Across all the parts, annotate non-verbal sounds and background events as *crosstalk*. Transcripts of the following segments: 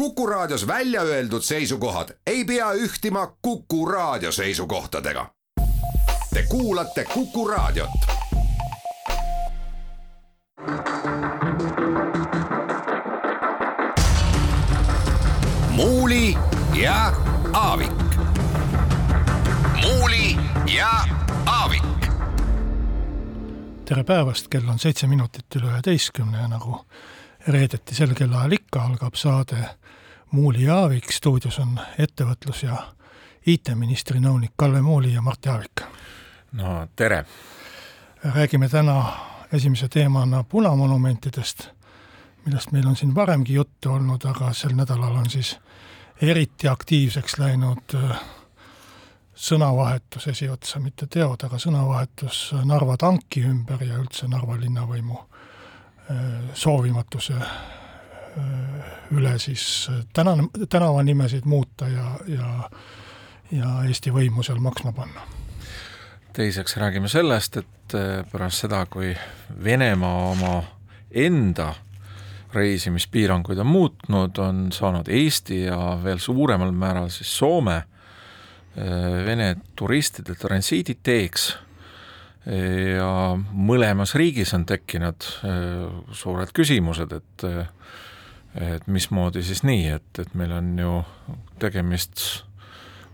Kuku Raadios välja öeldud seisukohad ei pea ühtima Kuku Raadio seisukohtadega. Te kuulate Kuku Raadiot. muuli ja Aavik. muuli ja Aavik. tere päevast, kell on seitse minutit üle üheteistkümne ja nagu reedeti sel kellaajal ikka algab saade Muuli ja Aavik, stuudios on ettevõtlus- ja IT-ministri nõunik Kalle Muuli ja Mart Jaavik. no tere! räägime täna esimese teemana punamonumentidest, millest meil on siin varemgi juttu olnud, aga sel nädalal on siis eriti aktiivseks läinud äh, sõnavahetus esiotsa, mitte teod, aga sõnavahetus Narva tanki ümber ja üldse Narva linnavõimu soovimatuse äh, üle siis tänane, tänavanimesid muuta ja, ja ja Eesti võimu seal maksma panna. teiseks räägime sellest, et pärast seda, kui Venemaa oma enda reisimispiiranguid on muutnud, on saanud Eesti ja veel suuremal määral siis Soome Vene turistide transiiditeeks ja mõlemas riigis on tekkinud suured küsimused, et et mismoodi siis nii, et, et meil on ju tegemist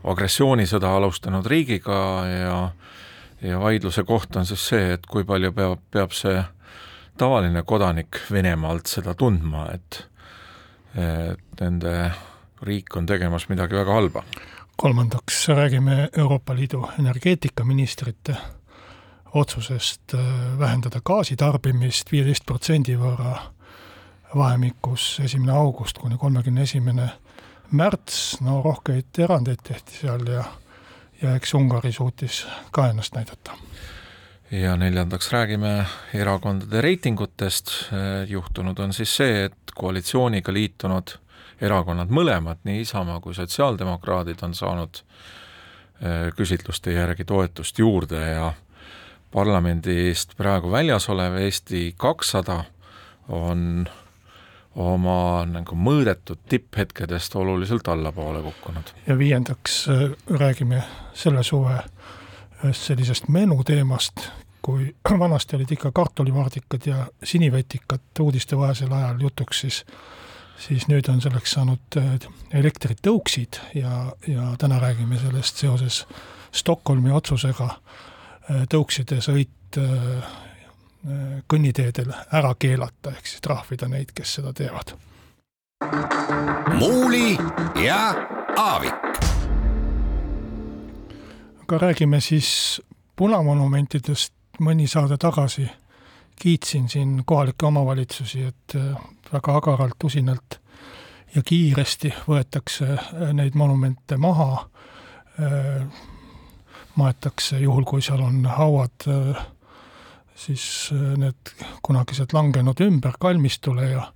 agressioonisõda alustanud riigiga ja ja vaidluse koht on siis see, et kui palju peab, peab see tavaline kodanik Venemaalt seda tundma, et et nende riik on tegemas midagi väga halba. kolmandaks räägime Euroopa Liidu energeetikaministrite otsusest äh, vähendada gaasitarbimist viieteist protsendi võrra vahemikus esimene august kuni kolmekümne esimene märts, no rohkeid erandeid tehti seal ja ja eks Ungari suutis ka ennast näidata. ja neljandaks räägime erakondade reitingutest, juhtunud on siis see, et koalitsiooniga liitunud erakonnad mõlemad, nii Isamaa kui sotsiaaldemokraadid, on saanud eh, küsitluste järgi toetust juurde ja parlamendist praegu väljas olev Eesti kakssada on oma nagu mõõdetud tipphetkedest oluliselt allapoole kukkunud. ja viiendaks äh, räägime selle suve ühest sellisest menuteemast, kui *clears throat* vanasti olid ikka kartulivaardikad ja sinivetikad uudistevahelisel ajal jutuks, siis siis nüüd on selleks saanud äh, elektritõuksid ja, ja täna räägime sellest seoses Stockholmi otsusega äh, tõukside sõit kõnniteedel ära keelata, ehk siis trahvida neid, kes seda teevad. muuli ja Aavik. aga räägime siis punamonumentidest, mõni saade tagasi kiitsin siin kohalikke omavalitsusi, et äh, väga agaralt, usinalt ja kiiresti võetakse äh, neid monumente maha, äh, maetakse juhul, kui seal on hauad siis äh, need kunagised langenud ümber kalmistule ja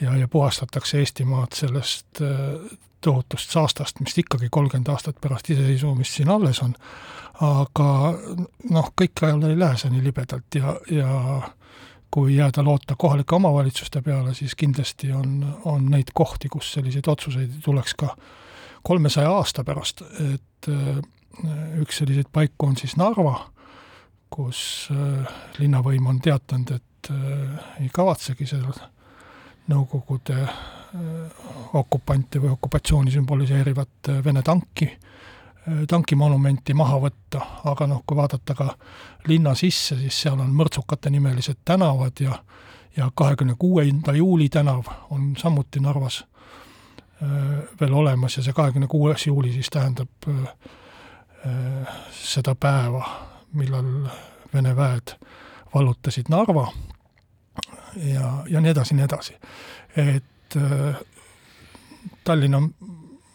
ja, ja puhastatakse Eestimaad sellest äh, tohutust saastast, mis ikkagi kolmkümmend aastat pärast iseseisvumist siin alles on. aga noh, kõik ajal ei lähe see nii libedalt ja, ja kui jääda loota kohalike omavalitsuste peale, siis kindlasti on, on neid kohti, kus selliseid otsuseid tuleks ka kolmesaja aasta pärast, et äh, üks selliseid paiku on siis Narva kus äh, linnavõim on teatanud, et äh, ei kavatsegi seal Nõukogude äh, okupante või okupatsiooni sümboliseerivat Vene tanki, tankimonumenti maha võtta, aga noh, kui vaadata ka linna sisse, siis seal on mõrtsukate nimelised tänavad ja ja kahekümne kuuenda juuli tänav on samuti Narvas veel olemas. Ja see kahekümne kuues juuli siis tähendab seda päeva, millal Vene väed vallutasid Narva ja, ja nii edasi, nii edasi. et äh, Tallinna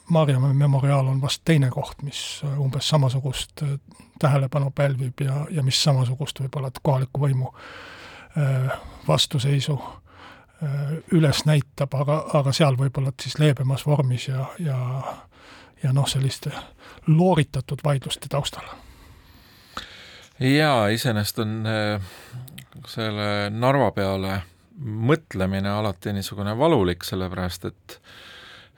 Maarjamäe memoriaal on vast teine koht, mis umbes samasugust äh, tähelepanu pälvib ja, ja mis samasugust võib-olla kohaliku võimu äh, vastuseisu üles näitab, aga, aga seal võib-olla siis leebemas vormis ja, ja ja noh, selliste looritatud vaidluste taustal. Jaa, iseenesest on äh, selle Narva peale mõtlemine alati niisugune valulik, sellepärast et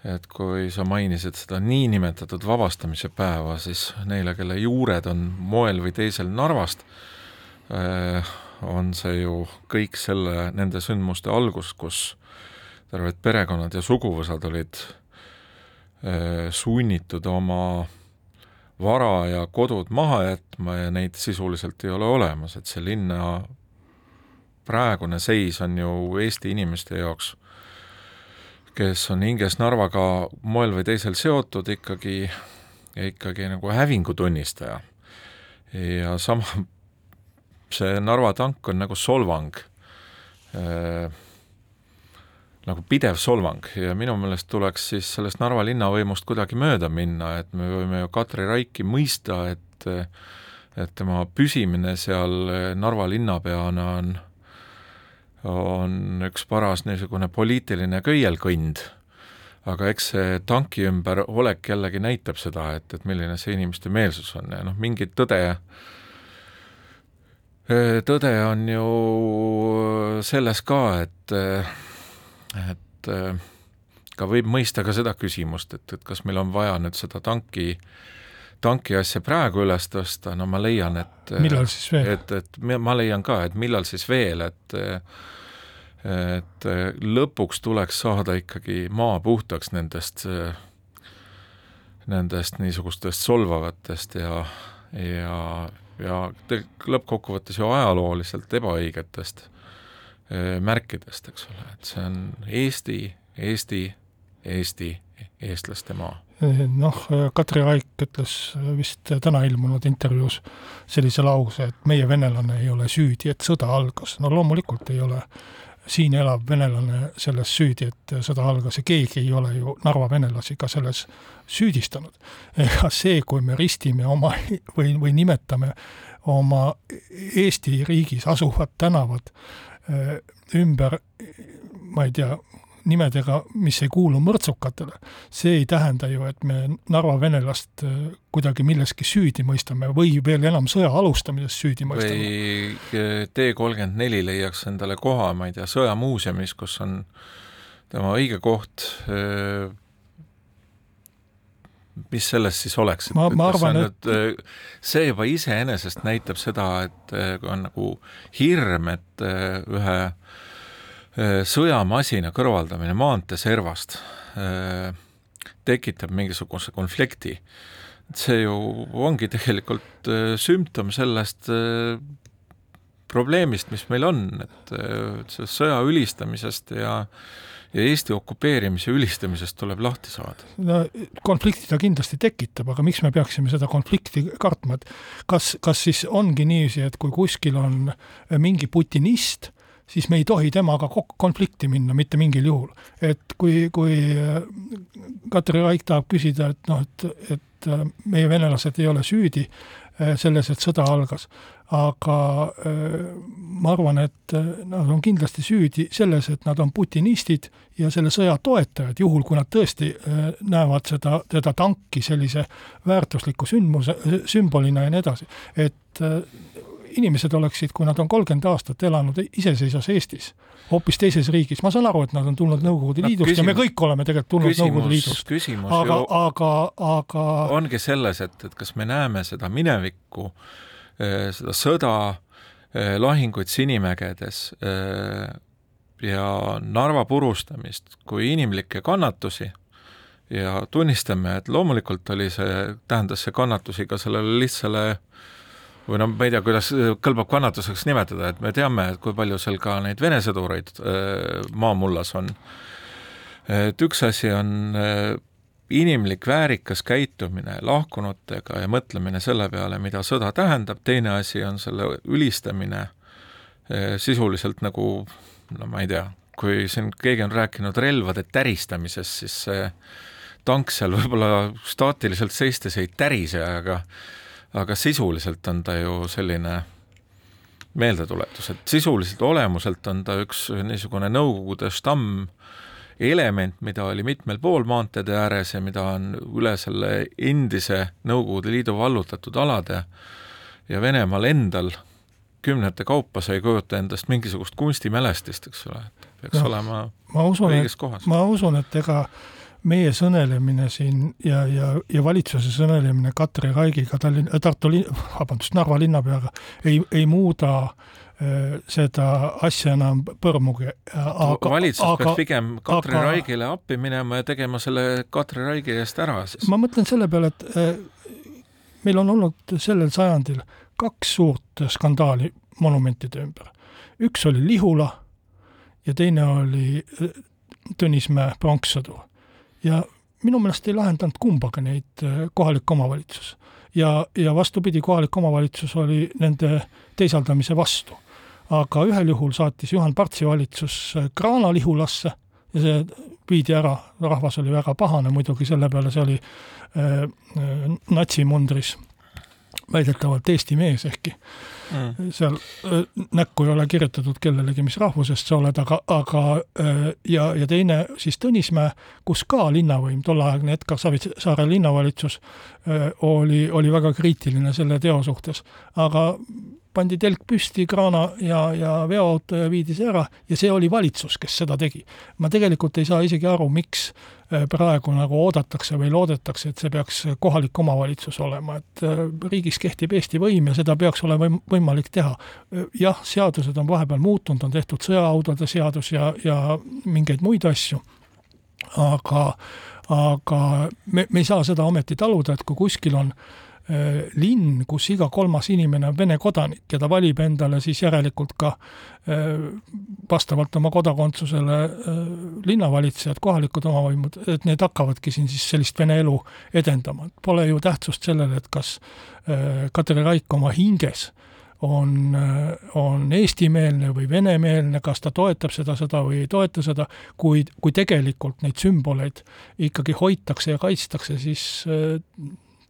et kui sa mainisid seda niinimetatud vabastamise päeva, siis neile, kelle juured on moel või teisel Narvast, on see ju kõik selle, nende sündmuste algus, kus terved perekonnad ja suguvõsad olid sunnitud oma vara ja kodud maha jätma ja neid sisuliselt ei ole olemas, et see linna praegune seis on ju Eesti inimeste jaoks kes on hinges Narvaga moel või teisel seotud, ikkagi, ikkagi nagu hävingu tunnistaja. ja sama, see Narva tank on nagu solvang äh,, nagu pidev solvang. Ja minu meelest tuleks siis sellest Narva linnavõimust kuidagi mööda minna, et me võime ju Katri Raiki mõista, et et tema püsimine seal Narva linnapeana on on üks paras niisugune poliitiline köielkõnd, aga eks see tanki ümber olek jällegi näitab seda, et, et milline see inimeste meelsus on. Ja noh, mingit tõde, tõde on ju selles ka, et, et ka võib mõista ka seda küsimust, et, et kas meil on vaja nüüd seda tanki tanki asja praegu üles tõsta, no ma leian, et millal siis veel? et, et ma leian ka, et millal siis veel, et et lõpuks tuleks saada ikkagi maa puhtaks nendest, nendest niisugustest solvavatest ja, ja, ja lõppkokkuvõttes ju ajalooliselt ebaõigetest märkidest, eks ole, et see on Eesti, Eesti, Eesti, eestlaste maa noh, Katri Raik ütles vist täna ilmunud intervjuus sellise lause, et meie venelane ei ole süüdi, et sõda algas. no loomulikult ei ole siin elav venelane selles süüdi, et sõda algas ja keegi ei ole ju Narva venelasi ka selles süüdistanud. ega see, kui me ristime oma *laughs* või, või nimetame oma Eesti riigis asuvad tänavad äh, ümber, ma ei tea, nimedega, mis ei kuulu mõrtsukatele, see ei tähenda ju, et me Narva venelast äh, kuidagi milleski süüdi mõistame või veel enam sõja alustamises süüdi mõistame. või äh, T kolmkümmend neli leiaks endale koha, ma ei tea, sõjamuuseumis, kus on tema õige koht, äh, mis sellest siis oleks? ma, ma arvan, et see juba iseenesest näitab seda, et on nagu hirm, et ühe Äh, sõjamasina kõrvaldamine maanteeservast äh, tekitab mingisuguse konflikti. see ju ongi tegelikult äh, sümptom sellest probleemist, mis meil on, et sellest sõja ülistamisest ja ja Eesti okupeerimise ülistamisest tuleb lahti saada? no konflikti ta kindlasti tekitab, aga miks me peaksime seda konflikti kartma, et kas, kas siis ongi niiviisi, et kui kuskil on mingi putinist, siis me ei tohi temaga konflikti minna mitte mingil juhul. et kui, kui äh, Katri Raik tahab küsida, et noh, et, et äh, meie venelased ei ole süüdi äh, selles, et sõda algas, aga ma arvan, et nad on kindlasti süüdi selles, et nad on putinistid ja selle sõja toetajad, juhul kui nad tõesti näevad seda, seda tanki sellise väärtusliku sündmuse, sümbolina ja nii edasi. et inimesed oleksid, kui nad on kolmkümmend aastat elanud iseseisvas Eestis, hoopis teises riigis, ma saan aru, et nad on tulnud Nõukogude no, Liidust küsimus, ja me kõik oleme tegelikult tulnud küsimus, Nõukogude Liidust. aga, aga, aga ongi selles, et, et kas me näeme seda minevikku, eh, seda sõda, eh, lahinguid Sinimägedes eh, ja Narva purustamist kui inimlikke kannatusi ja tunnistame, et loomulikult oli see, tähendas see kannatusi ka sellele lihtsale või no ma ei tea, kuidas kõlbab kannatuseks nimetada, et me teame, et kui palju seal ka neid Vene sõdureid maamullas on. et üks asi on inimlik väärikas käitumine lahkunutega ja mõtlemine selle peale, mida sõda tähendab, teine asi on selle ülistamine äh, sisuliselt nagu no ma ei tea, kui siin keegi on rääkinud relvade täristamisest, siis see tank seal võib-olla staatiliselt seistes ei tärise, aga aga sisuliselt on ta ju selline meeldetuletus, et sisuliselt olemuselt on ta üks niisugune Nõukogude stamm element, mida oli mitmel pool maanteede ääres ja mida on üle selle endise Nõukogude Liidu vallutatud alade ja Venemaal endal kümnete kaupa sa ei kujuta endast mingisugust kunstimälestist, eks ole, peaks no, olema ma usun, õiges kohas. ma usun, et ega meie sõnelemine siin ja, ja, ja valitsuse sõnelemine Katri Raigiga Tallinn, Tartu linn, vabandust, Narva linnapeaga ei, ei muuda äh, seda asja enam põrmugi. valitsus aga, peaks pigem Katri aga, Raigile appi minema ja tegema selle Katri Raigi eest ära siis. ma mõtlen selle peale, et äh, meil on olnud sellel sajandil kaks suurt skandaali monumentide ümber. üks oli Lihula ja teine oli äh, Tõnismäe pronkssõdur. ja minu meelest ei lahendanud kumbagi neid äh, kohalik omavalitsus. ja, ja vastupidi, kohalik omavalitsus oli nende teisaldamise vastu. Aga ühel juhul saatis Juhan Partsi valitsus äh, kraana Lihulasse ja see viidi ära, rahvas oli väga pahane muidugi selle peale, see oli äh, natsimundris väidetavalt Eesti mees ehkki mm. seal näkku ei ole kirjutatud kellelegi, mis rahvusest sa oled, aga, aga ja, ja teine siis Tõnismäe, kus ka linnavõim, tolleaegne Edgar Savisaare linnavalitsus oli, oli väga kriitiline selle teo suhtes. aga pandi telk püsti, kraana ja, ja veoauto ja viidi see ära ja see oli valitsus, kes seda tegi. ma tegelikult ei saa isegi aru, miks äh, praegu nagu oodatakse või loodetakse, et see peaks kohalik omavalitsus olema, et äh, riigis kehtib Eesti võim ja seda peaks olema võimalik teha. Äh, jah, seadused on vahepeal muutunud, on tehtud sõjaautode seadus ja, ja mingeid muid asju, aga, aga me, me ei saa seda ometi taluda, et kui kuskil on Äh, linn, kus iga kolmas inimene on Vene kodanik ja ta valib endale siis järelikult ka äh, vastavalt oma kodakondsusele äh, linnavalitsejad, kohalikud omavõimud, et need hakkavadki siin siis sellist vene elu edendama. Pole ju tähtsust sellele, et kas Katri Raik oma hinges on, on eestimeelne või venemeelne, kas ta toetab seda sõda või ei toeta seda, kuid kui tegelikult neid sümboleid ikkagi hoitakse ja kaitstakse, siis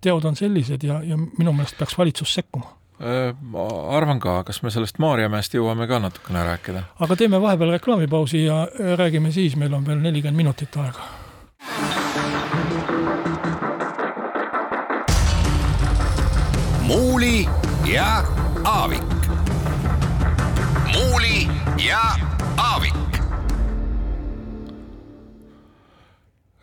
teod on sellised ja, ja minu meelest peaks valitsus sekkuma äh, ma arvan ka, kas me sellest Maarjamäest jõuame ka natukene rääkida? aga teeme vahepeal reklaamipausi ja räägime siis, meil on veel nelikümmend minutit aega. muuli ja Aavik. muuli ja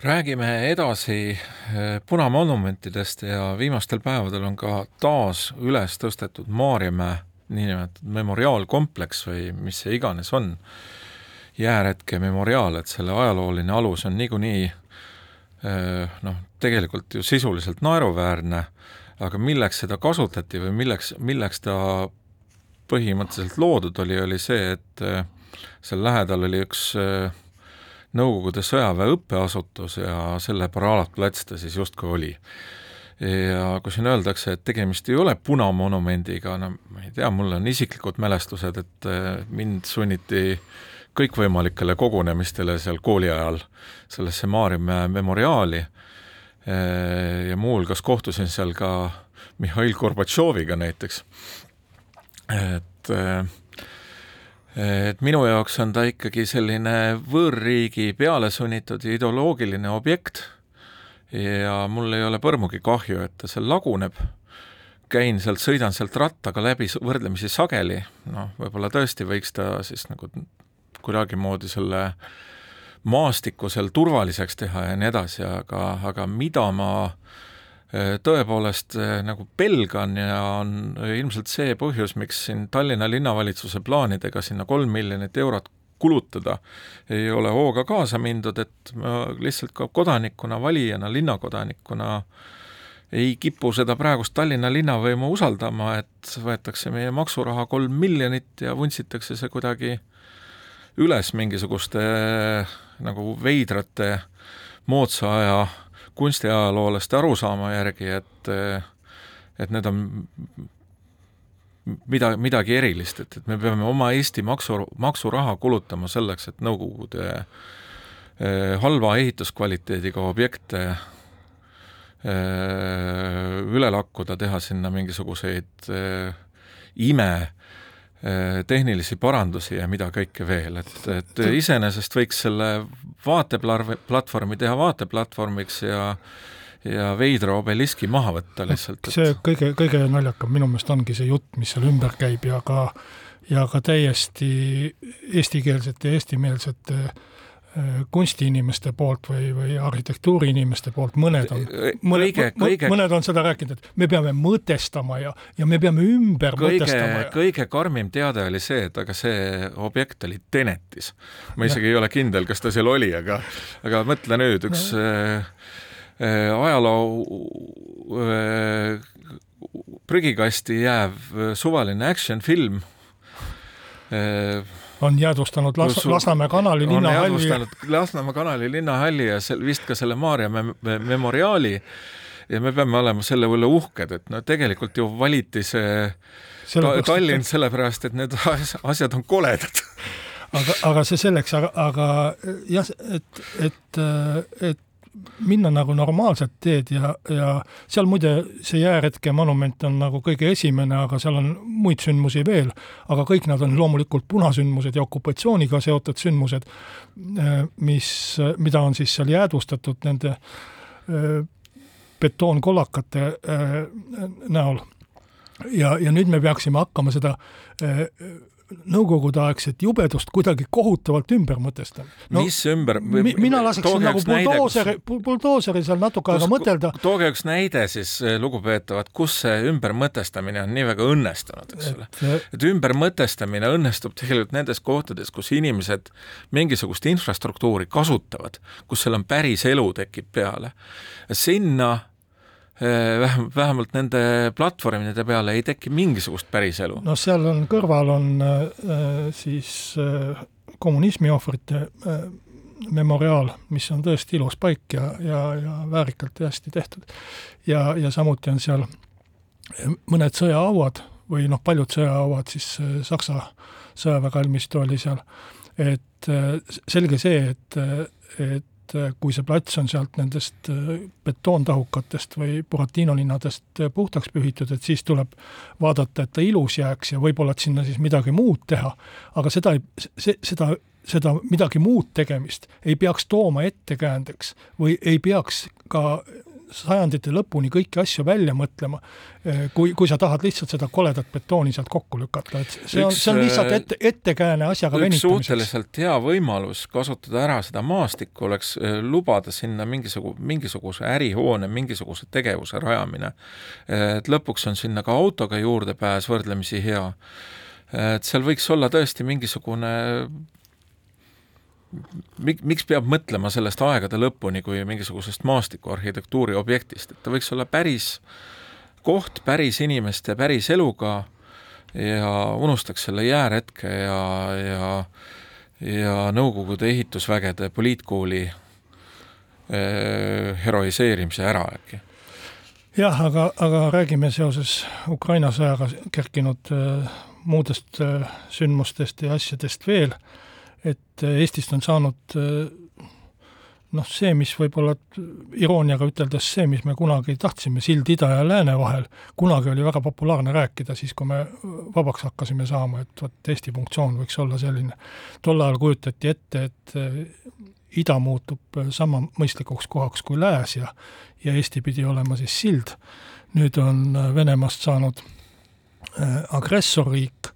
räägime edasi eh, punamonumentidest ja viimastel päevadel on ka taas üles tõstetud Maarjamäe niinimetatud memoriaalkompleks või mis see iganes on, jääretke memoriaal, et selle ajalooline alus on niikuinii eh, noh, tegelikult ju sisuliselt naeruväärne, aga milleks seda kasutati või milleks, milleks ta põhimõtteliselt loodud oli, oli see, et eh, seal lähedal oli üks äh, Nõukogude sõjaväe õppeasutus ja selle paraalplats ta siis justkui oli. ja kui siin öeldakse, et tegemist ei ole punamonumendiga, no ma ei tea, mul on isiklikud mälestused, et mind sunniti kõikvõimalikele kogunemistele seal kooli ajal sellesse Maarjamäe memoriaali äh, ja muuhulgas kohtusin seal ka Mihhail Gorbatšoviga näiteks, et äh, et minu jaoks on ta ikkagi selline võõrriigi pealesunnitud ideoloogiline objekt. Ja mul ei ole põrmugi kahju, et ta seal laguneb, käin sealt, sõidan sealt rattaga läbi võrdlemisi sageli, noh, võib-olla tõesti võiks ta siis nagu kuidagimoodi selle maastiku seal turvaliseks teha ja nii edasi, aga, aga mida ma Äh, tõepoolest äh, nagu pelgan ja on ilmselt see põhjus, miks siin Tallinna linnavalitsuse plaanidega sinna kolm miljonit eurot kulutada ei ole hooga kaasa mindud, et ma lihtsalt ka kodanikuna, valijana, linnakodanikuna ei kipu seda praegust Tallinna linnavõimu usaldama, et võetakse meie maksuraha kolm miljonit ja vuntsitakse see kuidagi üles mingisuguste nagu veidrate moodsa aja kunstiajaloolaste arusaama järgi, et et need on mida, midagi erilist, et, et me peame oma Eesti maksu, maksuraha kulutama selleks, et Nõukogude eh, halva ehituskvaliteediga objekte eh, üle lakkuda, teha sinna mingisuguseid eh, ime tehnilisi parandusi ja mida kõike veel, et, et iseenesest võiks selle vaateplatvormi teha vaateplatvormiks ja ja veidra obeliski maha võtta lihtsalt. see kõige, kõige naljakam minu meelest ongi see jutt, mis seal ümber käib ja ka ja ka täiesti eestikeelsete ja eestimeelsete kunstiinimeste poolt või, või arhitektuuriinimeste poolt, mõned on, mõned, mõned on seda rääkinud, et me peame mõtestama ja, ja me peame ümber kõige, mõtestama. Kõige karmim teade oli see, et aga see objekt oli Tenetis. ma isegi ja. ei ole kindel, kas ta seal oli, aga, aga mõtle nüüd, üks no. äh, äh, ajaloo äh, prügikasti jääv äh, suvaline action film äh, on jäädvustanud Las-, Lasnamäe kanali linnahalli. Lasnamäe kanali linnahalli ja sel-, vist ka selle Maarja mem-, memoriaali ja me peame olema selle üle uhked, et no tegelikult ju valiti see sellepärast, Tallinn sellepärast, et need asjad on koledad aga, aga see selleks, aga, aga jah, et, et, et minna nagu normaalset teed ja, ja seal muide see jääretke monument on nagu kõige esimene, aga seal on muid sündmusi veel, aga kõik nad on loomulikult punasündmused ja okupatsiooniga seotud sündmused, mis, mida on siis seal jäädvustatud nende betoonkollakate näol. ja, ja nüüd me peaksime hakkama seda nõukogudeaegset jubedust kuidagi kohutavalt ümber mõtestama no,. mis ümber mi? mina laseksin nagu buldooseri, buldooseri seal natuke aega mõtelda. tooge üks näide siis, eh, lugupeetavad, kus see ümbermõtestamine on nii väga õnnestunud, eks ole. et ümbermõtestamine õnnestub tegelikult nendes kohtades, kus inimesed mingisugust infrastruktuuri kasutavad, kus seal on päris elu tekib peale. sinna vähem, vähemalt nende platvormide peale ei teki mingisugust päriselu. no seal on, kõrval on äh, siis äh, kommunismi ohvrite äh, memoriaal, mis on tõesti ilus paik ja, ja, ja väärikalt ja hästi tehtud. ja, ja samuti on seal mõned sõjahauad või noh, paljud sõjahauad, siis äh, Saksa sõjaväekalmistu oli seal, et äh, selge see, et, et et äh, kui see plats on sealt nendest äh, betoontahukatest või Buratino linnadest äh, puhtaks pühitud, et siis tuleb vaadata, et ta ilus jääks ja võib-olla, et sinna siis midagi muud teha, aga seda ei, see, seda seda midagi muud tegemist ei peaks tooma ettekäändeks või ei peaks ka sajandite lõpuni kõiki asju välja mõtlema, eh, kui, kui sa tahad lihtsalt seda koledat betooni sealt kokku lükata, et see on, see on lihtsalt ette, ettekääne asjaga venitamiseks. suhteliselt hea võimalus kasutada ära seda maastikku oleks eh, lubada sinna mingisugu-, mingisuguse ärihoone, mingisuguse tegevuse rajamine. et lõpuks on sinna ka autoga juurdepääs võrdlemisi hea. et seal võiks olla tõesti mingisugune mik-, miks peab mõtlema sellest aegade lõpuni kui mingisugusest maastikuarhitektuuri objektist, et ta võiks olla päris koht päris inimeste päris eluga ja unustaks selle jääretke ja, ja ja Nõukogude ehitusvägede poliitkooli eh, heroiseerimise ära äkki. jah, aga, aga räägime seoses Ukraina sõjaga kerkinud äh, muudest äh, sündmustest ja asjadest veel äh, et Eestist on saanud noh, see, mis võib-olla irooniaga üteldes see, mis me kunagi tahtsime, sild ida ja lääne vahel, kunagi oli väga populaarne rääkida, siis kui me vabaks hakkasime saama, et vot Eesti funktsioon võiks olla selline. tol ajal kujutati ette, et ida muutub sama mõistlikuks kohaks kui lääs ja ja Eesti pidi olema siis sild. nüüd on Venemaast saanud agressorriik,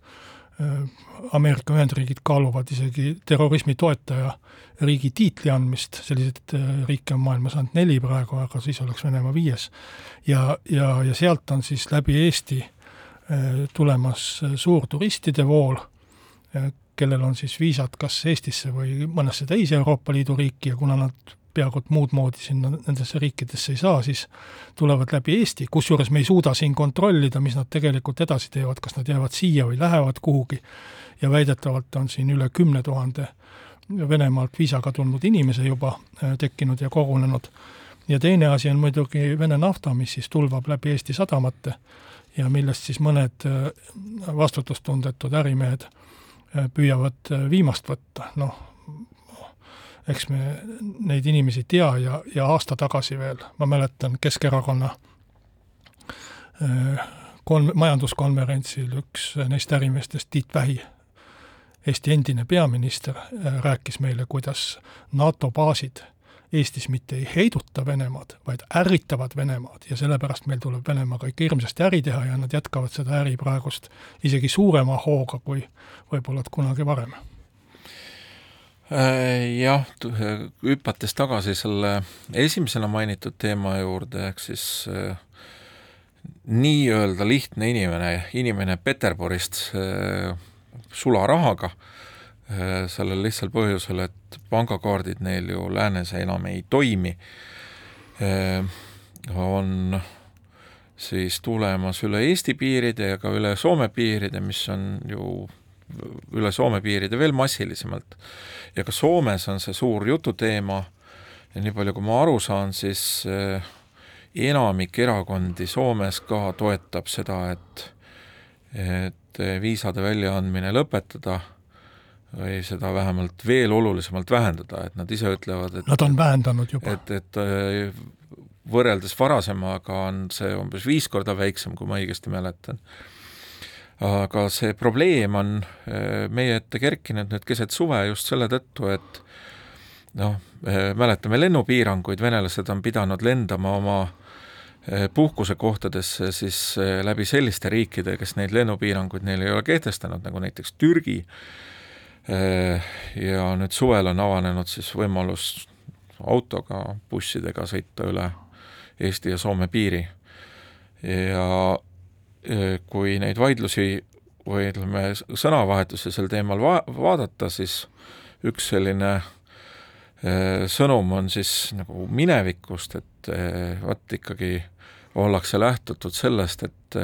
Ameerika Ühendriigid kaaluvad isegi terrorismi toetaja riigi tiitli andmist, selliseid äh, riike on maailmas ainult neli praegu, aga siis oleks Venemaa viies. ja, ja, ja sealt on siis läbi Eesti äh, tulemas äh, suur turistide vool, kellel on siis viisad kas Eestisse või mõnesse teise Euroopa Liidu riiki ja kuna nad peaaegu et muud moodi sinna nendesse riikidesse ei saa, siis tulevad läbi Eesti, kusjuures me ei suuda siin kontrollida, mis nad tegelikult edasi teevad, kas nad jäävad siia või lähevad kuhugi. Ja väidetavalt on siin üle kümne tuhande Venemaalt viisaga tulnud inimese juba äh, tekkinud ja kogunenud. ja teine asi on muidugi Vene nafta, mis siis tulvab läbi Eesti sadamate ja millest siis mõned äh, vastutustundetud ärimehed äh, püüavad viimast võtta, noh, eks me neid inimesi tea ja, ja aasta tagasi veel, ma mäletan Keskerakonna kolm, majanduskonverentsil üks neist ärimeestest, Tiit Vähi, Eesti endine peaminister äh, rääkis meile, kuidas NATO baasid Eestis mitte ei heiduta Venemaad, vaid ärritavad Venemaad ja sellepärast meil tuleb Venemaaga ikka hirmsasti äri teha ja nad jätkavad seda äri praegust isegi suurema hooga kui võib-olla kunagi varem. Äh, jah, hüpates tagasi selle esimesena mainitud teema juurde, ehk siis äh, nii-öelda lihtne inimene, inimene Peterburist äh, sularahaga äh,, sellel lihtsal põhjusel, et pangakaardid neil ju läänes enam ei toimi äh,, on siis tulemas üle Eesti piiride ja ka üle Soome piiride, mis on ju üle Soome piiride veel massilisemalt. ja ka Soomes on see suur jututeema ja nii palju, kui ma aru saan, siis eh, enamik erakondi Soomes ka toetab seda, et et viisade väljaandmine lõpetada või seda vähemalt veel olulisemalt vähendada, et nad ise ütlevad, et Nad on vähendanud juba. et, et eh, võrreldes varasemaga on see umbes viis korda väiksem, kui ma õigesti mäletan aga see probleem on äh, meie ette kerkinud nüüd keset suve just selle tõttu, et noh, äh, mäletame lennupiiranguid, venelased on pidanud lendama oma äh, puhkusekohtadesse siis läbi selliste riikide, kes neid lennupiiranguid neile ei ole kehtestanud, nagu näiteks Türgi, ja nüüd suvel on avanenud siis võimalus autoga, bussidega sõita üle Eesti ja Soome piiri. ja kui neid vaidlusi või ütleme, sõnavahetusi sel teemal va-, vaadata, siis üks selline äh, sõnum on siis nagu minevikust, et äh, vot ikkagi ollakse lähtutud sellest, et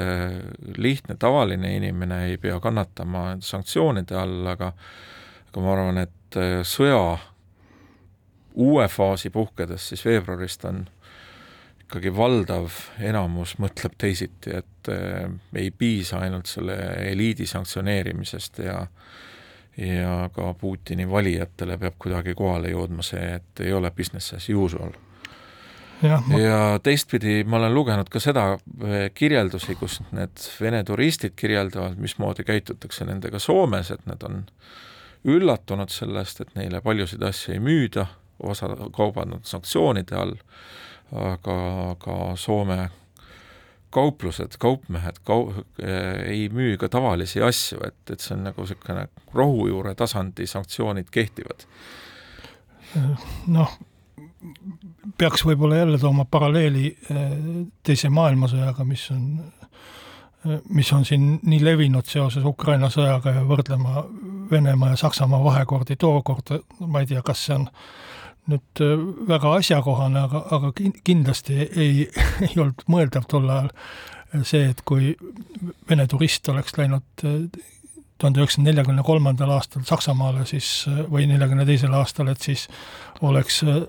lihtne tavaline inimene ei pea kannatama sanktsioonide all, aga aga ma arvan, et sõja uue faasi puhkedes siis veebruarist on ikkagi valdav enamus mõtleb teisiti, et äh, ei piisa ainult selle eliidi sanktsioneerimisest ja ja ka Putini valijatele peab kuidagi kohale jõudma see, et ei ole business as usual. ja, ma... ja teistpidi ma olen lugenud ka seda äh, kirjeldusi, kus need Vene turistid kirjeldavad, mismoodi käitutakse nendega Soomes, et nad on üllatunud sellest, et neile paljusid asju ei müüda, osa kaubad on sanktsioonide all aga ka Soome kauplused, kaupmehed kau-, ei müü ka tavalisi asju, et, et see on nagu niisugune rohujuure tasandi sanktsioonid kehtivad. noh, peaks võib-olla jälle tooma paralleeli eh, Teise maailmasõjaga, mis on, eh, mis on siin nii levinud seoses Ukraina sõjaga ja võrdlema Venemaa ja Saksamaa vahekordi tookord, ma ei tea, kas see on nüüd äh, väga asjakohane, aga, aga kindlasti ei, *laughs* ei olnud mõeldav tol ajal see, et kui Vene turist oleks läinud äh, tuhande üheksasaja neljakümne kolmandal aastal Saksamaale siis või neljakümne teisel aastal, et siis oleks äh,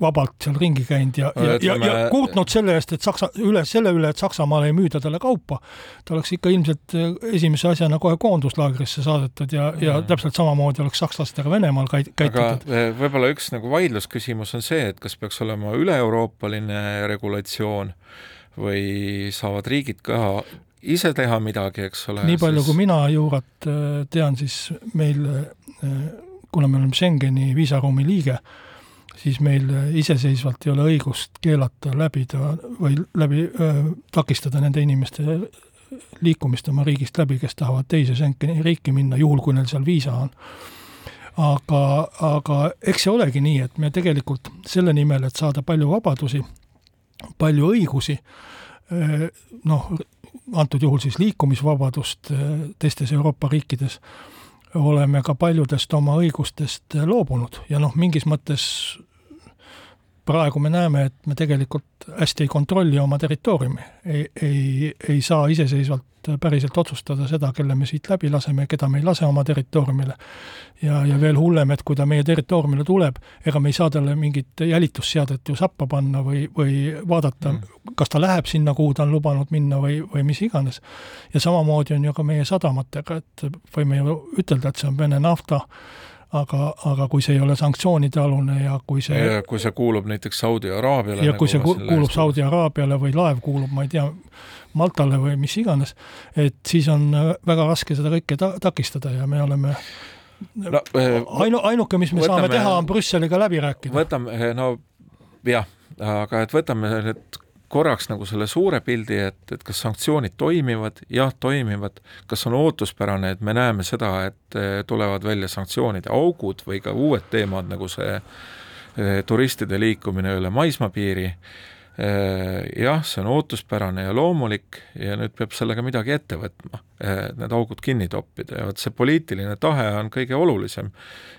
vabalt seal ringi käinud ja, ja, ja, ja kurtnud selle eest, et Saksa, üle, selle üle, et Saksamaale ei müüda talle kaupa, ta oleks ikka ilmselt äh, esimese asjana kohe koonduslaagrisse saadetud ja ja täpselt samamoodi oleks sakslastega Venemaal käit-, käitutud. äh, võib-olla üks nagu vaidlusküsimus on see, et kas peaks olema üle-euroopaline regulatsioon või saavad riigid ka ise teha midagi, eks ole. nii palju siis..., kui mina juurat äh, tean, siis meil, äh, kuna me oleme Schengeni viisaruumi liige, siis meil äh, iseseisvalt ei ole õigust keelata läbida või läbi öö, takistada nende inimeste liikumist oma riigist läbi, kes tahavad teise Schengeni riiki minna, juhul kui neil seal viisa on. aga, aga eks see olegi nii, et me tegelikult selle nimel, et saada palju vabadusi, palju õigusi, noh, antud juhul siis liikumisvabadust eh, teistes Euroopa riikides, oleme ka paljudest oma õigustest eh, loobunud. Ja noh, mingis mõttes praegu me näeme, et me tegelikult hästi ei kontrolli oma territooriumi, ei, ei, ei saa iseseisvalt päriselt otsustada seda, kelle me siit läbi laseme ja keda me ei lase oma territooriumile. ja, ja veel hullem, et kui ta meie territooriumile tuleb, ega me ei saa talle mingit jälitusseadet ju sappa panna või, või vaadata mm., kas ta läheb sinna, kuhu ta on lubanud minna või, või mis iganes. ja samamoodi on ju ka meie sadamatega, et võime ju ütelda, et see on Vene nafta, aga, aga kui see ei ole sanktsioonide alune ja kui see ja kui see kuulub näiteks Saudi Araabiale ja kui nagu see ku, kuulub Saudi Araabiale või laev kuulub, ma ei tea, Maltale või mis iganes, et siis on väga raske seda kõike ta-, takistada ja me oleme no, äh, ainu-, ainuke, mis me võtame, saame teha, on Brüsseliga läbi rääkida. võtame, no jah, aga et võtame nüüd korraks nagu selle suure pildi, et, et kas sanktsioonid toimivad, jah, toimivad, kas on ootuspärane, et me näeme seda, et eh, tulevad välja sanktsioonide augud või ka uued teemad, nagu see eh, turistide liikumine üle maismaapiiri, eh, jah, see on ootuspärane ja loomulik ja nüüd peab sellega midagi ette võtma, need augud kinni toppida. Ja vot see poliitiline tahe on kõige olulisem.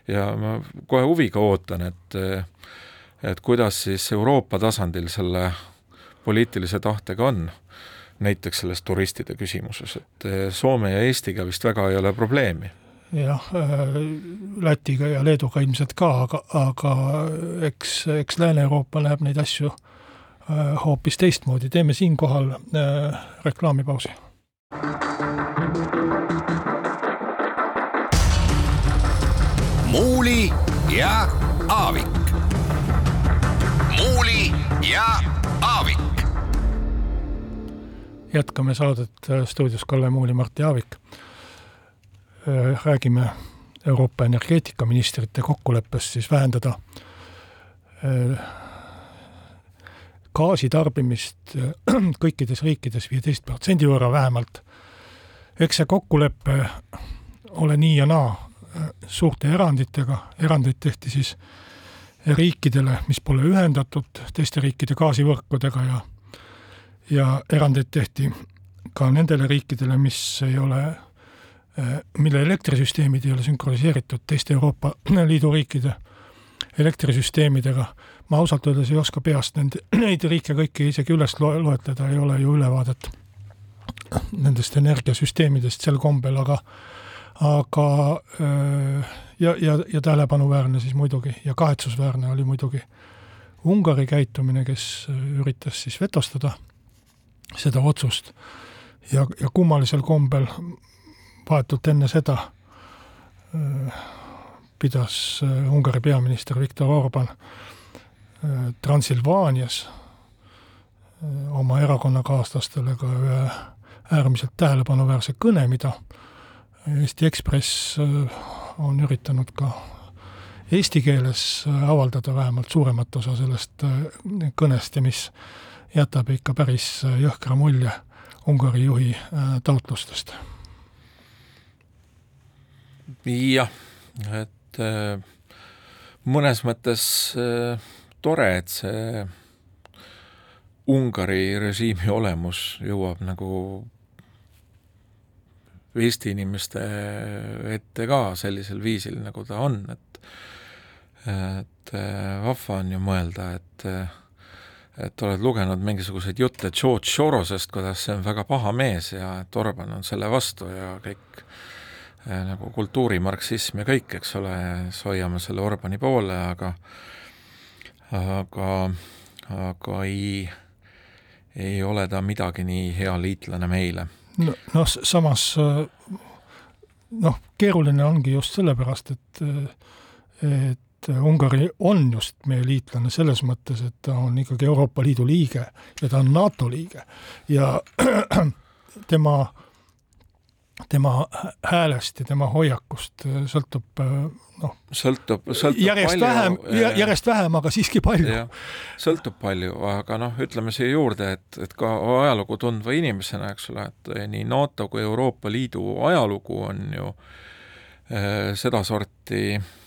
ja ma kohe huviga ootan, et et kuidas siis Euroopa tasandil selle poliitilise tahtega on, näiteks selles turistide küsimuses, et eh, Soome ja Eestiga vist väga ei ole probleemi jah, äh, Lätiga ja Leeduga ilmselt ka, aga, aga eks, eks Lääne-Euroopa näeb neid asju äh, hoopis teistmoodi, teeme siinkohal reklaamipausi. muuli ja Aavik. muuli ja jätkame saadet äh, stuudios Kalle Muul ja Mart Jaavik. Äh, räägime Euroopa energeetikaministrite kokkuleppest siis vähendada äh, gaasitarbimist *clears throat* kõikides riikides viieteist protsendi võrra vähemalt. eks see kokkulepe ole nii ja naa suurte eranditega, erandeid tehti siis riikidele, mis pole ühendatud teiste riikide gaasivõrkudega ja ja erandeid tehti ka nendele riikidele, mis ei ole, eh, mille elektrisüsteemid ei ole sünkroniseeritud teiste Euroopa *clears throat* Liidu riikide elektrisüsteemidega. ma ausalt öeldes ei oska peast nende, *clears throat* neid riike kõiki isegi üles lo-, loetleda, ei ole ju ülevaadet *clears throat* nendest energiasüsteemidest sel kombel, aga aga eh, ja, ja, ja tähelepanuväärne siis muidugi ja kahetsusväärne oli muidugi Ungari käitumine, kes üritas siis vetostada seda otsust. ja, ja kummalisel kombel vahetult enne seda äh, pidas äh, Ungari peaminister Viktor Orban äh, Transilvaanias oma erakonnakaaslastele ka ühe äärmiselt tähelepanuväärse kõne, mida Eesti Ekspress on üritanud ka eesti keeles avaldada vähemalt suuremat osa sellest kõnest ja mis jätab ikka päris äh, jõhkra mulje Ungari juhi äh, taotlustest. jah, et äh, mõnes mõttes tore, et see Ungari režiimi olemus jõuab nagu Eesti inimeste ette ka sellisel viisil, nagu ta on, et et vahva on ju mõelda, et et oled lugenud mingisuguseid jutte George Sorosest, kuidas see on väga paha mees ja et Orban on selle vastu ja kõik eh, nagu kultuurimarksism ja kõik, eks ole, siis hoiame selle Orbani poole, aga aga, aga ei, ei ole ta midagi nii hea liitlane meile. no noh, samas noh, keeruline ongi just sellepärast, et et et Ungari on just meie liitlane selles mõttes, et ta on ikkagi Euroopa Liidu liige ja ta on NATO liige ja *clears throat* tema, tema häälest ja tema hoiakust sõltub noh, sõltub, sõltub järjest palju, vähem, järjest vähem, aga siiski palju. sõltub palju, aga noh, ütleme siia juurde, et, et ka ajalugu tundva inimesena, eks ole, et nii NATO kui Euroopa Liidu ajalugu on ju äh, sedasorti äh,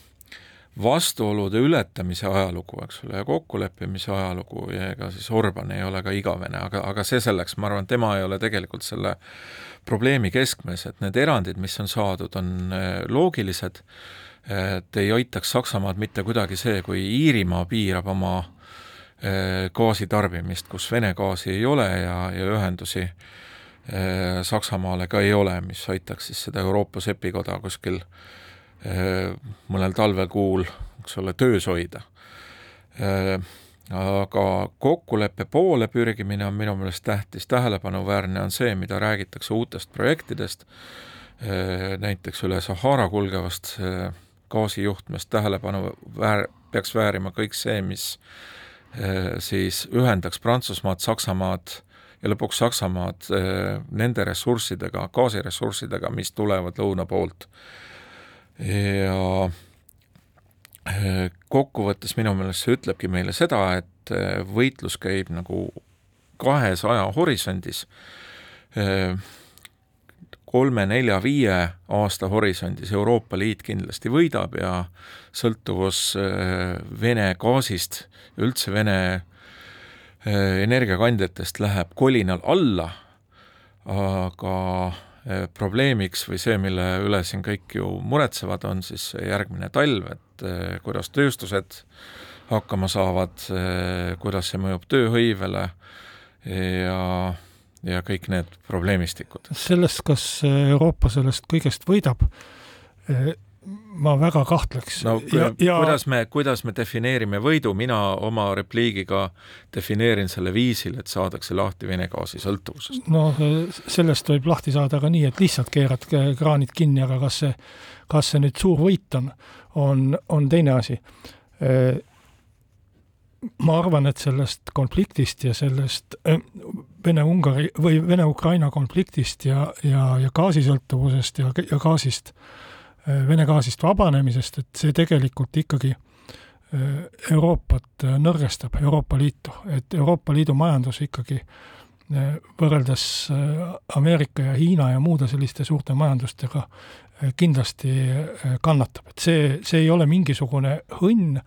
vastuolude ületamise ajalugu, eks ole, ja kokkuleppimise ajalugu ja ega siis Orban ei ole ka igavene, aga, aga see selleks, ma arvan, tema ei ole tegelikult selle probleemi keskmes, et need erandid, mis on saadud, on äh, loogilised, et ei aitaks Saksamaad mitte kuidagi see, kui Iirimaa piirab oma äh, gaasitarbimist, kus Vene gaasi ei ole ja, ja ühendusi äh, Saksamaale ka ei ole, mis aitaks siis seda Euroopa sepikoda kuskil Äh, mõnel talvekuul, eks ole, töös hoida. Äh, aga kokkuleppe poole pürgimine on minu meelest tähtis, tähelepanuväärne on see, mida räägitakse uutest projektidest, äh, näiteks üle Sahara kulgevast gaasijuhtmest tähelepanu väär-, peaks väärima kõik see, mis siis ühendaks Prantsusmaad, Saksamaad ja lõpuks Saksamaad nende ressurssidega, gaasiressurssidega, mis tulevad lõuna poolt ja äh, kokkuvõttes minu meelest see ütlebki meile seda, et äh, võitlus käib nagu kahesaja horisondis, kolme, nelja, viie aasta horisondis Euroopa Liit kindlasti võidab ja sõltuvus Vene gaasist üldse Vene energiakandjatest läheb kolinal alla, aga probleemiks või see, mille üle siin kõik ju muretsevad, on siis järgmine talv, et kuidas tööstused hakkama saavad, kuidas see mõjub tööhõivele ja, ja kõik need probleemistikud. sellest, kas Euroopa sellest kõigest võidab, ma väga kahtleks. no ja, ja... kuidas me, kuidas me defineerime võidu, mina oma repliigiga defineerin selle viisil, et saadakse lahti Vene gaasi sõltuvusest. no sellest võib lahti saada ka nii, et lihtsalt keerad kraanid kinni, aga kas see, kas see nüüd suur võit on, on, on teine asi ma arvan, et sellest konfliktist ja sellest äh, Vene-Ungari või Vene-Ukraina konfliktist ja, ja, ja gaasisõltuvusest ja, ja gaasist, äh, Vene gaasist vabanemisest, et see tegelikult ikkagi äh, Euroopat nõrgestab, Euroopa Liitu, et Euroopa Liidu majandus ikkagi võrreldes Ameerika ja Hiina ja muude selliste suurte majandustega kindlasti kannatab, et see, see ei ole mingisugune õnn,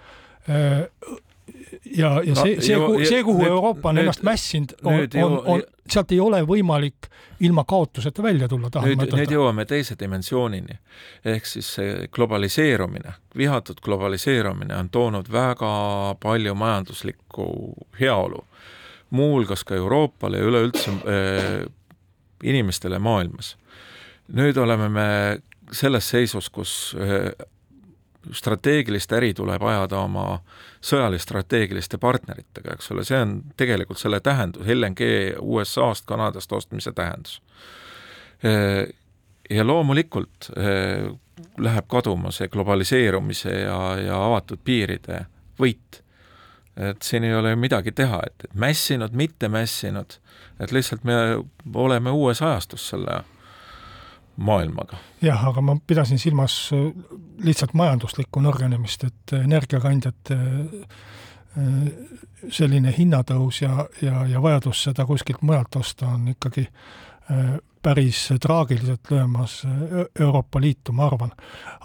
ja, ja no, see, see, see, kuhu nüüd, Euroopa on nüüd, ennast mässinud, on, on, on, sealt ei ole võimalik ilma kaotuseta välja tulla, tahan nüüd, nüüd jõuame teise dimensioonini. ehk siis see globaliseerumine, vihatud globaliseerumine on toonud väga palju majanduslikku heaolu, muuhulgas ka Euroopale ja üleüldse äh, inimestele maailmas. nüüd oleme me selles seisus, kus äh, strateegilist äri tuleb ajada oma sõjalis-strateegiliste partneritega, eks ole, see on tegelikult selle tähendus, LNG USA-st, Kanadast ostmise tähendus. Ja loomulikult läheb kaduma see globaliseerumise ja, ja avatud piiride võit. et siin ei ole midagi teha, et mässinud, mitte mässinud, et lihtsalt me oleme uues ajastus selle maailmaga. jah, aga ma pidasin silmas äh, lihtsalt majanduslikku nõrgenemist, et energiakandjate äh, selline hinnatõus ja, ja, ja vajadus seda kuskilt mujalt osta on ikkagi äh, päris traagiliselt löömas Euroopa Liitu, ma arvan.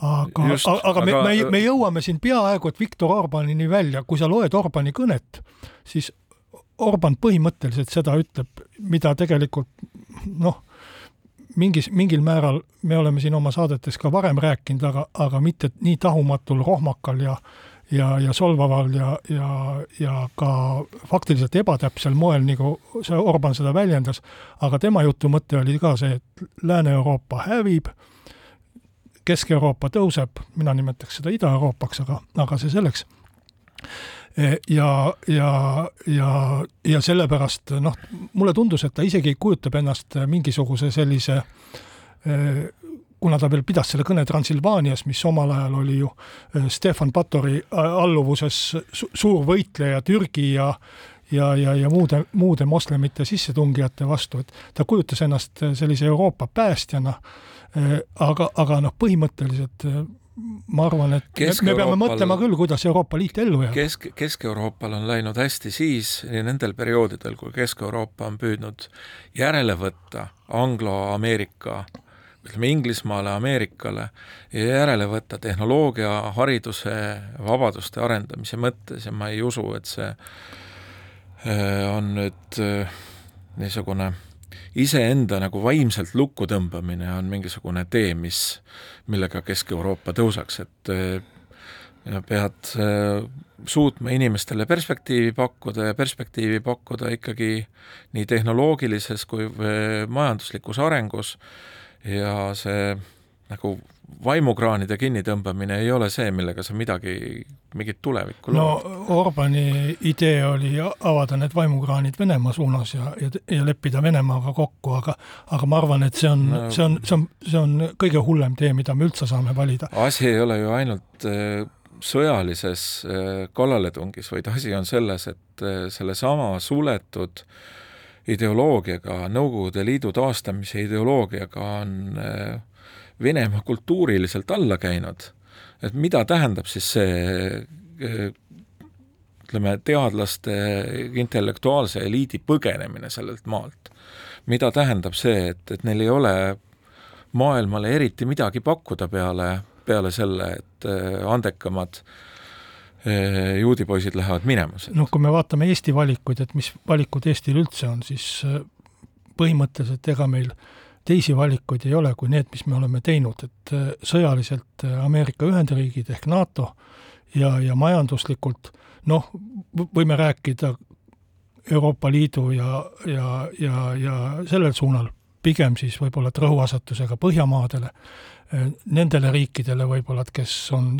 aga, aga, aga me, me, me jõuame siin peaaegu et Viktor Orbanini välja, kui sa loed Orbani kõnet, siis Orban põhimõtteliselt seda ütleb, mida tegelikult noh, mingis, mingil määral me oleme siin oma saadetes ka varem rääkinud, aga, aga mitte nii tahumatul, rohmakal ja ja, ja solvaval ja, ja, ja ka faktiliselt ebatäpsel moel, nagu see Orban seda väljendas, aga tema jutu mõte oli ka see, et Lääne-Euroopa hävib, Kesk-Euroopa tõuseb, mina nimetaks seda Ida-Euroopaks, aga, aga see selleks ja, ja, ja, ja sellepärast noh, mulle tundus, et ta isegi kujutab ennast mingisuguse sellise e, kuna ta veel pidas selle kõne Transilvaanias, mis omal ajal oli ju e, Stefan Batori alluvuses suur võitleja Türgi ja ja, ja, ja muude, muude moslemite sissetungijate vastu, et ta kujutas ennast sellise Euroopa päästjana, aga, aga noh, põhimõtteliselt ma arvan, et me peame mõtlema küll, kuidas Euroopa Liit ellu jääb. Kesk, Kesk-Euroopal on läinud hästi siis, nendel perioodidel, kui Kesk-Euroopa on püüdnud järele võtta Anglo-Ameerika ütleme Inglismaale, Ameerikale ja järele võtta tehnoloogia, hariduse, vabaduste arendamise mõttes ja ma ei usu, et see äh, on nüüd äh, niisugune iseenda nagu vaimselt lukku tõmbamine on mingisugune tee, mis, millega Kesk-Euroopa tõuseks, et ja pead äh, suutma inimestele perspektiivi pakkuda ja perspektiivi pakkuda ikkagi nii tehnoloogilises kui majanduslikus arengus ja see nagu vaimukraanide kinnitõmbamine ei ole see, millega sa midagi, mingit tulevikku no lood. Orbani idee oli avada need vaimukraanid Venemaa suunas ja, ja, ja leppida Venemaaga kokku, aga aga ma arvan, et see on no,, see on, see on, see on kõige hullem tee, mida me üldse saame valida. asi ei ole ju ainult äh, sõjalises äh, kallaletungis, vaid asi on selles, et äh, sellesama suletud ideoloogiaga, Nõukogude Liidu taastamise ideoloogiaga on äh, Venemaa kultuuriliselt alla käinud, et mida tähendab siis see eh, ütleme, teadlaste, intellektuaalse eliidi põgenemine sellelt maalt. mida tähendab see, et, et neil ei ole maailmale eriti midagi pakkuda peale, peale selle, et äh, andekamad äh, juudipoisid lähevad minema sealt. noh, kui me vaatame Eesti valikuid, et mis valikud Eestil üldse on, siis äh, põhimõtteliselt ega meil teisi valikuid ei ole kui need, mis me oleme teinud, et sõjaliselt Ameerika Ühendriigid ehk NATO ja, ja majanduslikult noh, võime rääkida Euroopa Liidu ja, ja, ja, ja sellel suunal. Pigem siis võib-olla et rõhuasetusega Põhjamaadele, nendele riikidele võib-olla, et kes on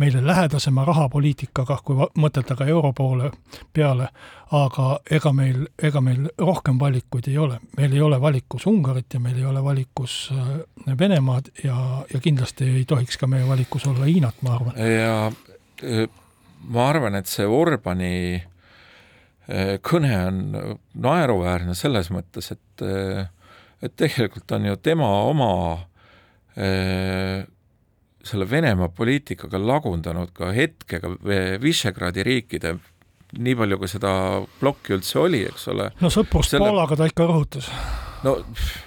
meile lähedasema rahapoliitikaga, kui mõtelda ka euro poole peale, aga ega meil, ega meil rohkem valikuid ei ole. meil ei ole valikus Ungarit ja meil ei ole valikus äh, Venemaad ja, ja kindlasti ei tohiks ka meie valikus olla Hiinat, ma arvan. ja äh, ma arvan, et see Orbani äh, kõne on naeruväärne selles mõttes, et et tegelikult on ju tema oma selle Venemaa poliitikaga lagundanud ka hetkega Visegradi riikide, nii palju, kui seda plokki üldse oli, eks ole. no sõprust selle... Poolaga ta ikka rõhutas. no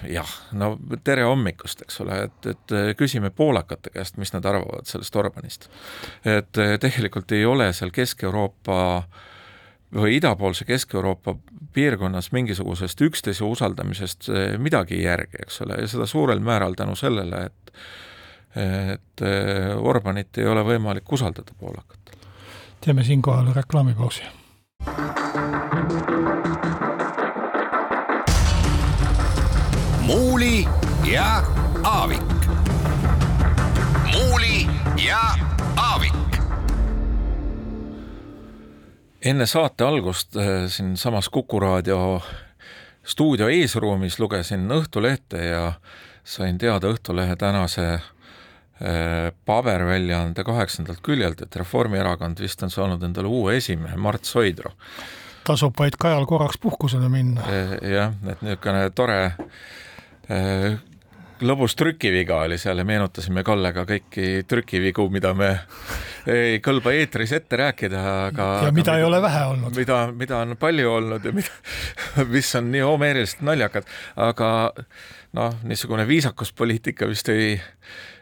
jah, no tere hommikust, eks ole, et, et küsime poolakate käest, mis nad arvavad sellest Orbanist. et tegelikult ei ole seal Kesk-Euroopa äh, või idapoolse Kesk-Euroopa piirkonnas mingisugusest üksteise usaldamisest eh, midagi järgi, eks ole, ja seda suurel määral tänu sellele, et et eh, Orbanit ei ole võimalik usaldada poolakatel. teeme siinkohal reklaamipausi. muuli ja Aavik. muuli ja Aavik enne saate algust äh, siinsamas Kuku raadio stuudio eesruumis lugesin Õhtulehte ja sain teada Õhtulehe tänase paberväljaande kaheksandalt küljelt, et Reformierakond vist on saanud endale uue esimehe, Mart Soidro. tasub vaid Kajal korraks puhkusele minna. Äh, jah, et niisugune tore lõbus trükiviga oli seal ja meenutasime Kallega kõiki trükivigu, mida me ei kõlba eetris ette rääkida, aga ja mida aga, ei ole vähe olnud. mida, mida on palju olnud ja mida, mis on nii homeeriliselt naljakad, aga noh, niisugune viisakuspoliitika vist ei,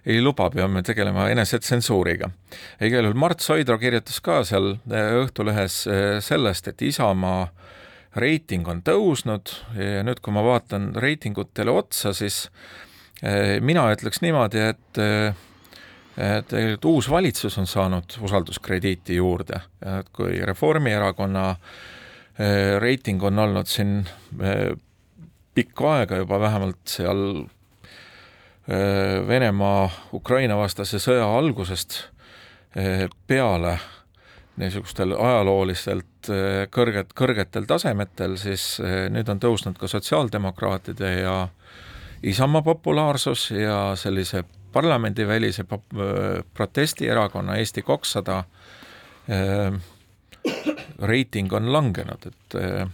ei luba, peame tegelema enesetsensuuriga. igal juhul Mart Soidro kirjutas ka seal Õhtulehes eh, sellest, et Isamaa reiting on tõusnud ja nüüd, kui ma vaatan reitingutele otsa, siis Eh, mina ütleks niimoodi, et eh, tegelikult uus valitsus on saanud usalduskrediiti juurde, et kui Reformierakonna eh, reiting on olnud siin pikka aega juba vähemalt seal Venemaa Ukraina vastase sõja algusest peale niisugustel ajalooliselt kõrget, kõrgetel tasemetel, siis nüüd on tõusnud ka sotsiaaldemokraatide ja äh, Isamaa populaarsus ja sellise parlamendivälise protestierakonna Eesti kakssada äh, reiting on langenud, et äh,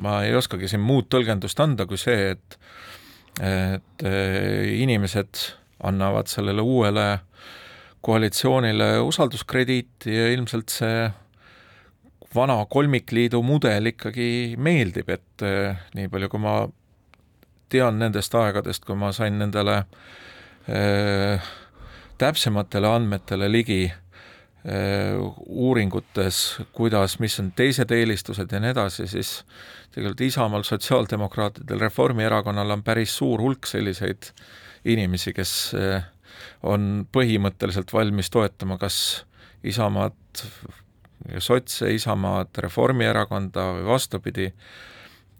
ma ei oskagi siin muud tõlgendust anda kui see, et et äh, inimesed annavad sellele uuele koalitsioonile usalduskrediiti ja ilmselt see vana kolmikliidu mudel ikkagi meeldib, et nii palju, kui ma tean nendest aegadest, kui ma sain nendele äh, täpsematele andmetele ligi äh, uuringutes, kuidas, mis on teised eelistused ja nii edasi, siis tegelikult Isamaal, sotsiaaldemokraatidel, Reformierakonnal on päris suur hulk selliseid inimesi, kes äh, on põhimõtteliselt valmis toetama kas Isamaad, sotse, Isamaad, Reformierakonda või vastupidi,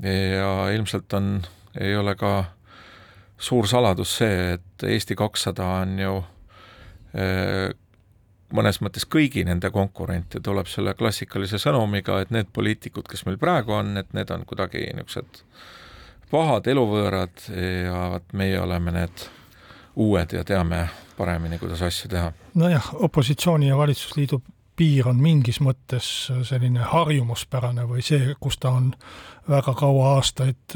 ja ilmselt on ei ole ka suur saladus see, et Eesti kakssada on ju eh, mõnes mõttes kõigi nende konkurente tuleb selle klassikalise sõnumiga, et need poliitikud, kes meil praegu on, et need on kuidagi niisugused pahad eluvõõrad ja vot meie oleme need uued ja teame paremini, kuidas asju teha. nojah, opositsiooni ja valitsusliidu piir on mingis mõttes selline harjumuspärane või see, kus ta on väga kaua aastaid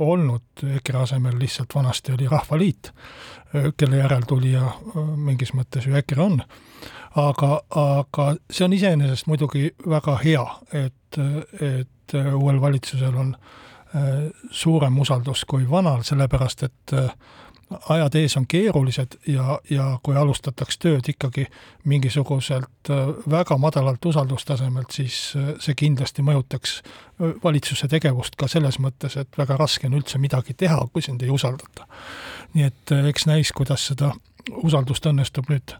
olnud, EKRE asemel lihtsalt vanasti oli Rahvaliit, kelle järeltulija mingis mõttes ju EKRE on. Aga, aga see on iseenesest muidugi väga hea, et, et uuel valitsusel on suurem usaldus kui vanal, sellepärast et ajad ees on keerulised ja, ja kui alustataks tööd ikkagi mingisuguselt äh, väga madalalt usaldustasemelt, siis äh, see kindlasti mõjutaks äh, valitsuse tegevust ka selles mõttes, et väga raske on üldse midagi teha, kui sind ei usaldata. nii et eks näis, kuidas seda usaldust õnnestub nüüd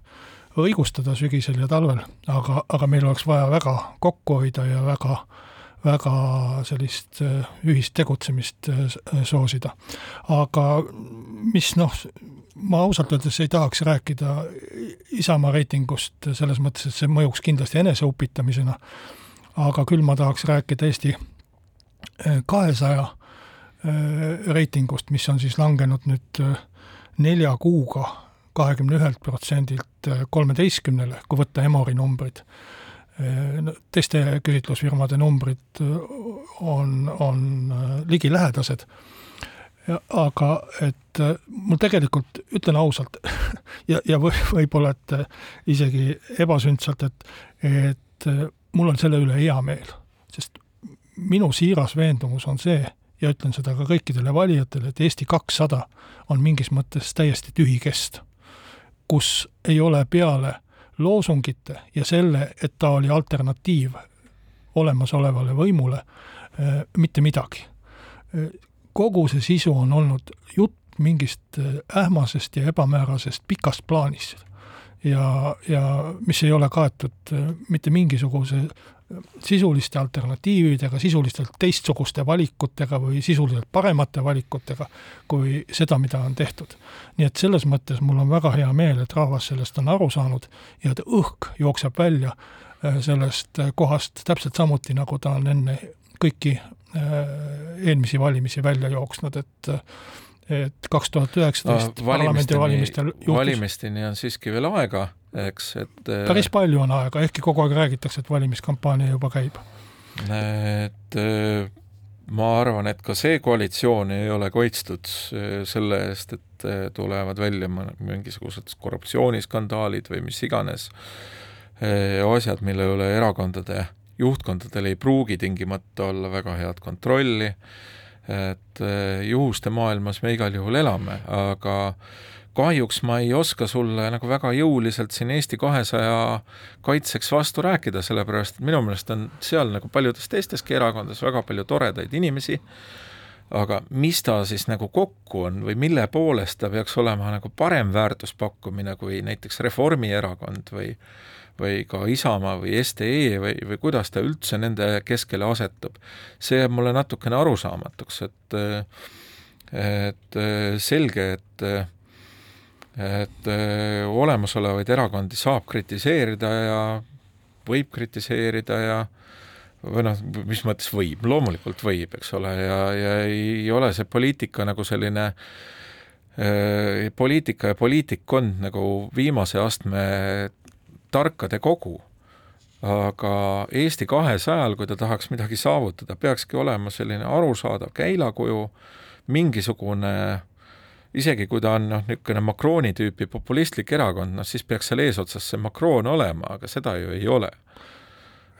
õigustada sügisel ja talvel, aga, aga meil oleks vaja väga kokku hoida ja väga äh, väga sellist äh, ühist tegutsemist äh, soosida. aga mis noh, ma ausalt öeldes ei tahaks rääkida Isamaa reitingust selles mõttes, et see mõjuks kindlasti eneseupitamisena, aga küll ma tahaks rääkida Eesti äh, kahesaja reitingust, mis on siis langenud nüüd nelja kuuga kahekümne ühelt protsendilt kolmeteistkümnele, kui võtta Emori numbrid. Teiste küsitlusfirmade numbrid on, on ligilähedased, aga et mul tegelikult, ütlen ausalt, *laughs* ja, ja või, võib-olla, et isegi ebasündsalt, et, et mul on selle üle hea meel, sest minu siiras veendumus on see, ja ütlen seda ka kõikidele valijatele, et Eesti kakssada on mingis mõttes täiesti tühi kest, kus ei ole peale loosungite ja selle, et ta oli alternatiiv olemasolevale võimule, äh, mitte midagi. Äh, kogu see sisu on olnud jutt mingist äh, ähmasest ja ebamäärasest pikast plaanist ja, ja mis ei ole kaetud mitte mingisuguse sisuliste alternatiividega, sisuliselt teistsuguste valikutega või sisuliselt paremate valikutega kui seda, mida on tehtud. nii et selles mõttes mul on väga hea meel, et rahvas sellest on aru saanud ja et õhk jookseb välja äh, sellest kohast täpselt samuti, nagu ta on enne kõiki äh, eelmisi valimisi välja jooksnud, et et kaks tuhat üheksateist parlamendivalimistel juhtus valimisteni on siiski veel aega eks, et äh, päris palju on aega, ehkki kogu aeg räägitakse, et valimiskampaania juba käib. et äh, ma arvan, et ka see koalitsioon ei ole kaitstud äh, selle eest, et tulevad välja mingisugused korruptsiooniskandaalid või mis iganes asjad, mille üle erakondade juhtkondadel ei pruugi tingimata olla väga head kontrolli, et juhuste maailmas me igal juhul elame, aga kahjuks ma ei oska sulle nagu väga jõuliselt siin Eesti kahesaja kaitseks vastu rääkida, sellepärast et minu meelest on seal nagu paljudes teisteski erakondades väga palju toredaid inimesi, aga mis ta siis nagu kokku on või mille poolest ta peaks olema nagu parem väärtuspakkumine kui näiteks Reformierakond või või ka Isamaa või SDE või, või kuidas ta üldse nende keskele asetub, see jääb mulle natukene arusaamatuks, et et selge, et et öö, olemasolevaid erakondi saab kritiseerida ja võib kritiseerida ja või noh, mis mõttes võib, loomulikult võib, eks ole, ja, ja ei ole see poliitika nagu selline öö, poliitika ja poliitikkond nagu viimase astme tarkade kogu. aga Eesti kahesajal, kui ta tahaks midagi saavutada, peakski olema selline arusaadav käilakuju, mingisugune äh, isegi kui ta on noh, niisugune Macroni tüüpi populistlik erakond, noh siis peaks seal eesotsas see Macron olema, aga seda ju ei ole.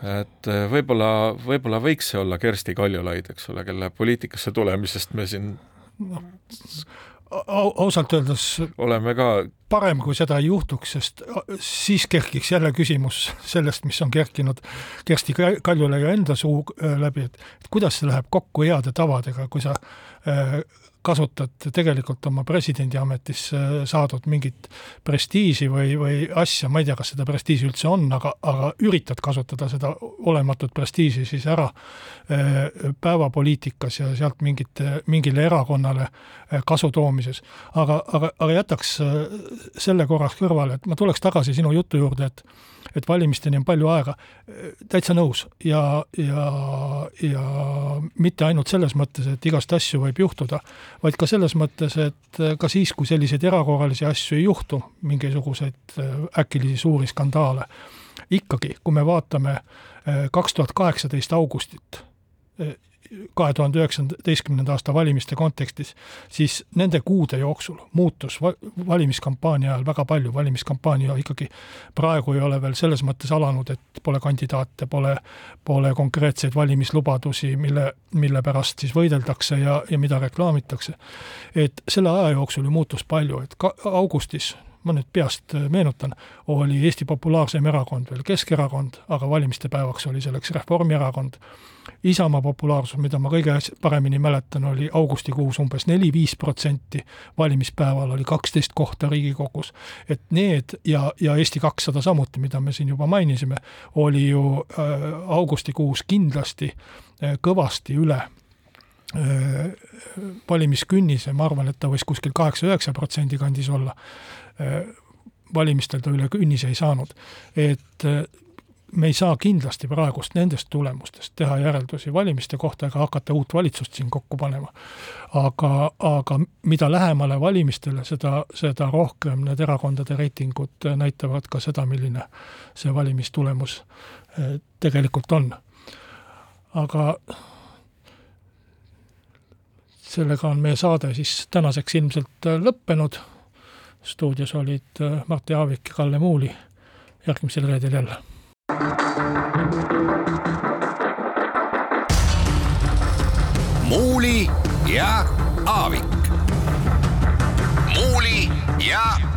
et äh, võib-olla, võib-olla võiks see olla Kersti Kaljulaid, eks ole, kelle poliitikasse tulemisest me siin noh, ausalt öeldes oleme ka parem, kui seda ei juhtuks, sest siis kerkiks jälle küsimus sellest, mis on kerkinud Kersti Kaljulaiu enda suu äh, läbi, et kuidas see läheb kokku heade tavadega, kui sa äh, kasutad tegelikult oma presidendiametisse saadud mingit prestiiži või, või asja, ma ei tea, kas seda prestiiži üldse on, aga, aga üritad kasutada seda olematut prestiiži siis ära eh, päevapoliitikas ja sealt mingite, mingile erakonnale eh, kasu toomises. aga, aga, aga jätaks eh, selle korraks kõrvale, et ma tuleks tagasi sinu jutu juurde, et et valimisteni on palju aega, täitsa nõus. Ja, ja, ja mitte ainult selles mõttes, et igast asju võib juhtuda, vaid ka selles mõttes, et ka siis, kui selliseid erakorralisi asju ei juhtu, mingisuguseid äkilisi suuri skandaale, ikkagi, kui me vaatame kaks tuhat kaheksateist augustit, kahe tuhande üheksateistkümnenda aasta valimiste kontekstis, siis nende kuude jooksul muutus valimiskampaania ajal väga palju, valimiskampaania ikkagi praegu ei ole veel selles mõttes alanud, et pole kandidaate, pole, pole konkreetseid valimislubadusi, mille, mille pärast siis võideldakse ja, ja mida reklaamitakse. et selle aja jooksul ju muutus palju, et ka augustis ma nüüd peast meenutan, oli Eesti populaarseim erakond veel Keskerakond, aga valimiste päevaks oli selleks Reformierakond. Isamaa populaarsus, mida ma kõige paremini mäletan, oli augustikuus umbes neli-viis protsenti, valimispäeval oli kaksteist kohta Riigikogus. et need ja, ja Eesti kakssada samuti, mida me siin juba mainisime, oli ju äh, augustikuus kindlasti äh, kõvasti üle äh, valimiskünnise, ma arvan, et ta võis kuskil kaheksa-üheksa protsendi kandis olla. äh,, valimistel ta üle künnise ei saanud. et äh, me ei saa kindlasti praegust nendest tulemustest teha järeldusi valimiste kohta ega hakata uut valitsust siin kokku panema. aga, aga mida lähemale valimistele, seda, seda rohkem need erakondade reitingud näitavad ka seda, milline see valimistulemus eh, tegelikult on. aga sellega on meie saade siis tänaseks ilmselt lõppenud. Stuudios olid Martti Aavik Kalle Muuli. järgmisel reedel jälle muuli ja Aavik. muuli ja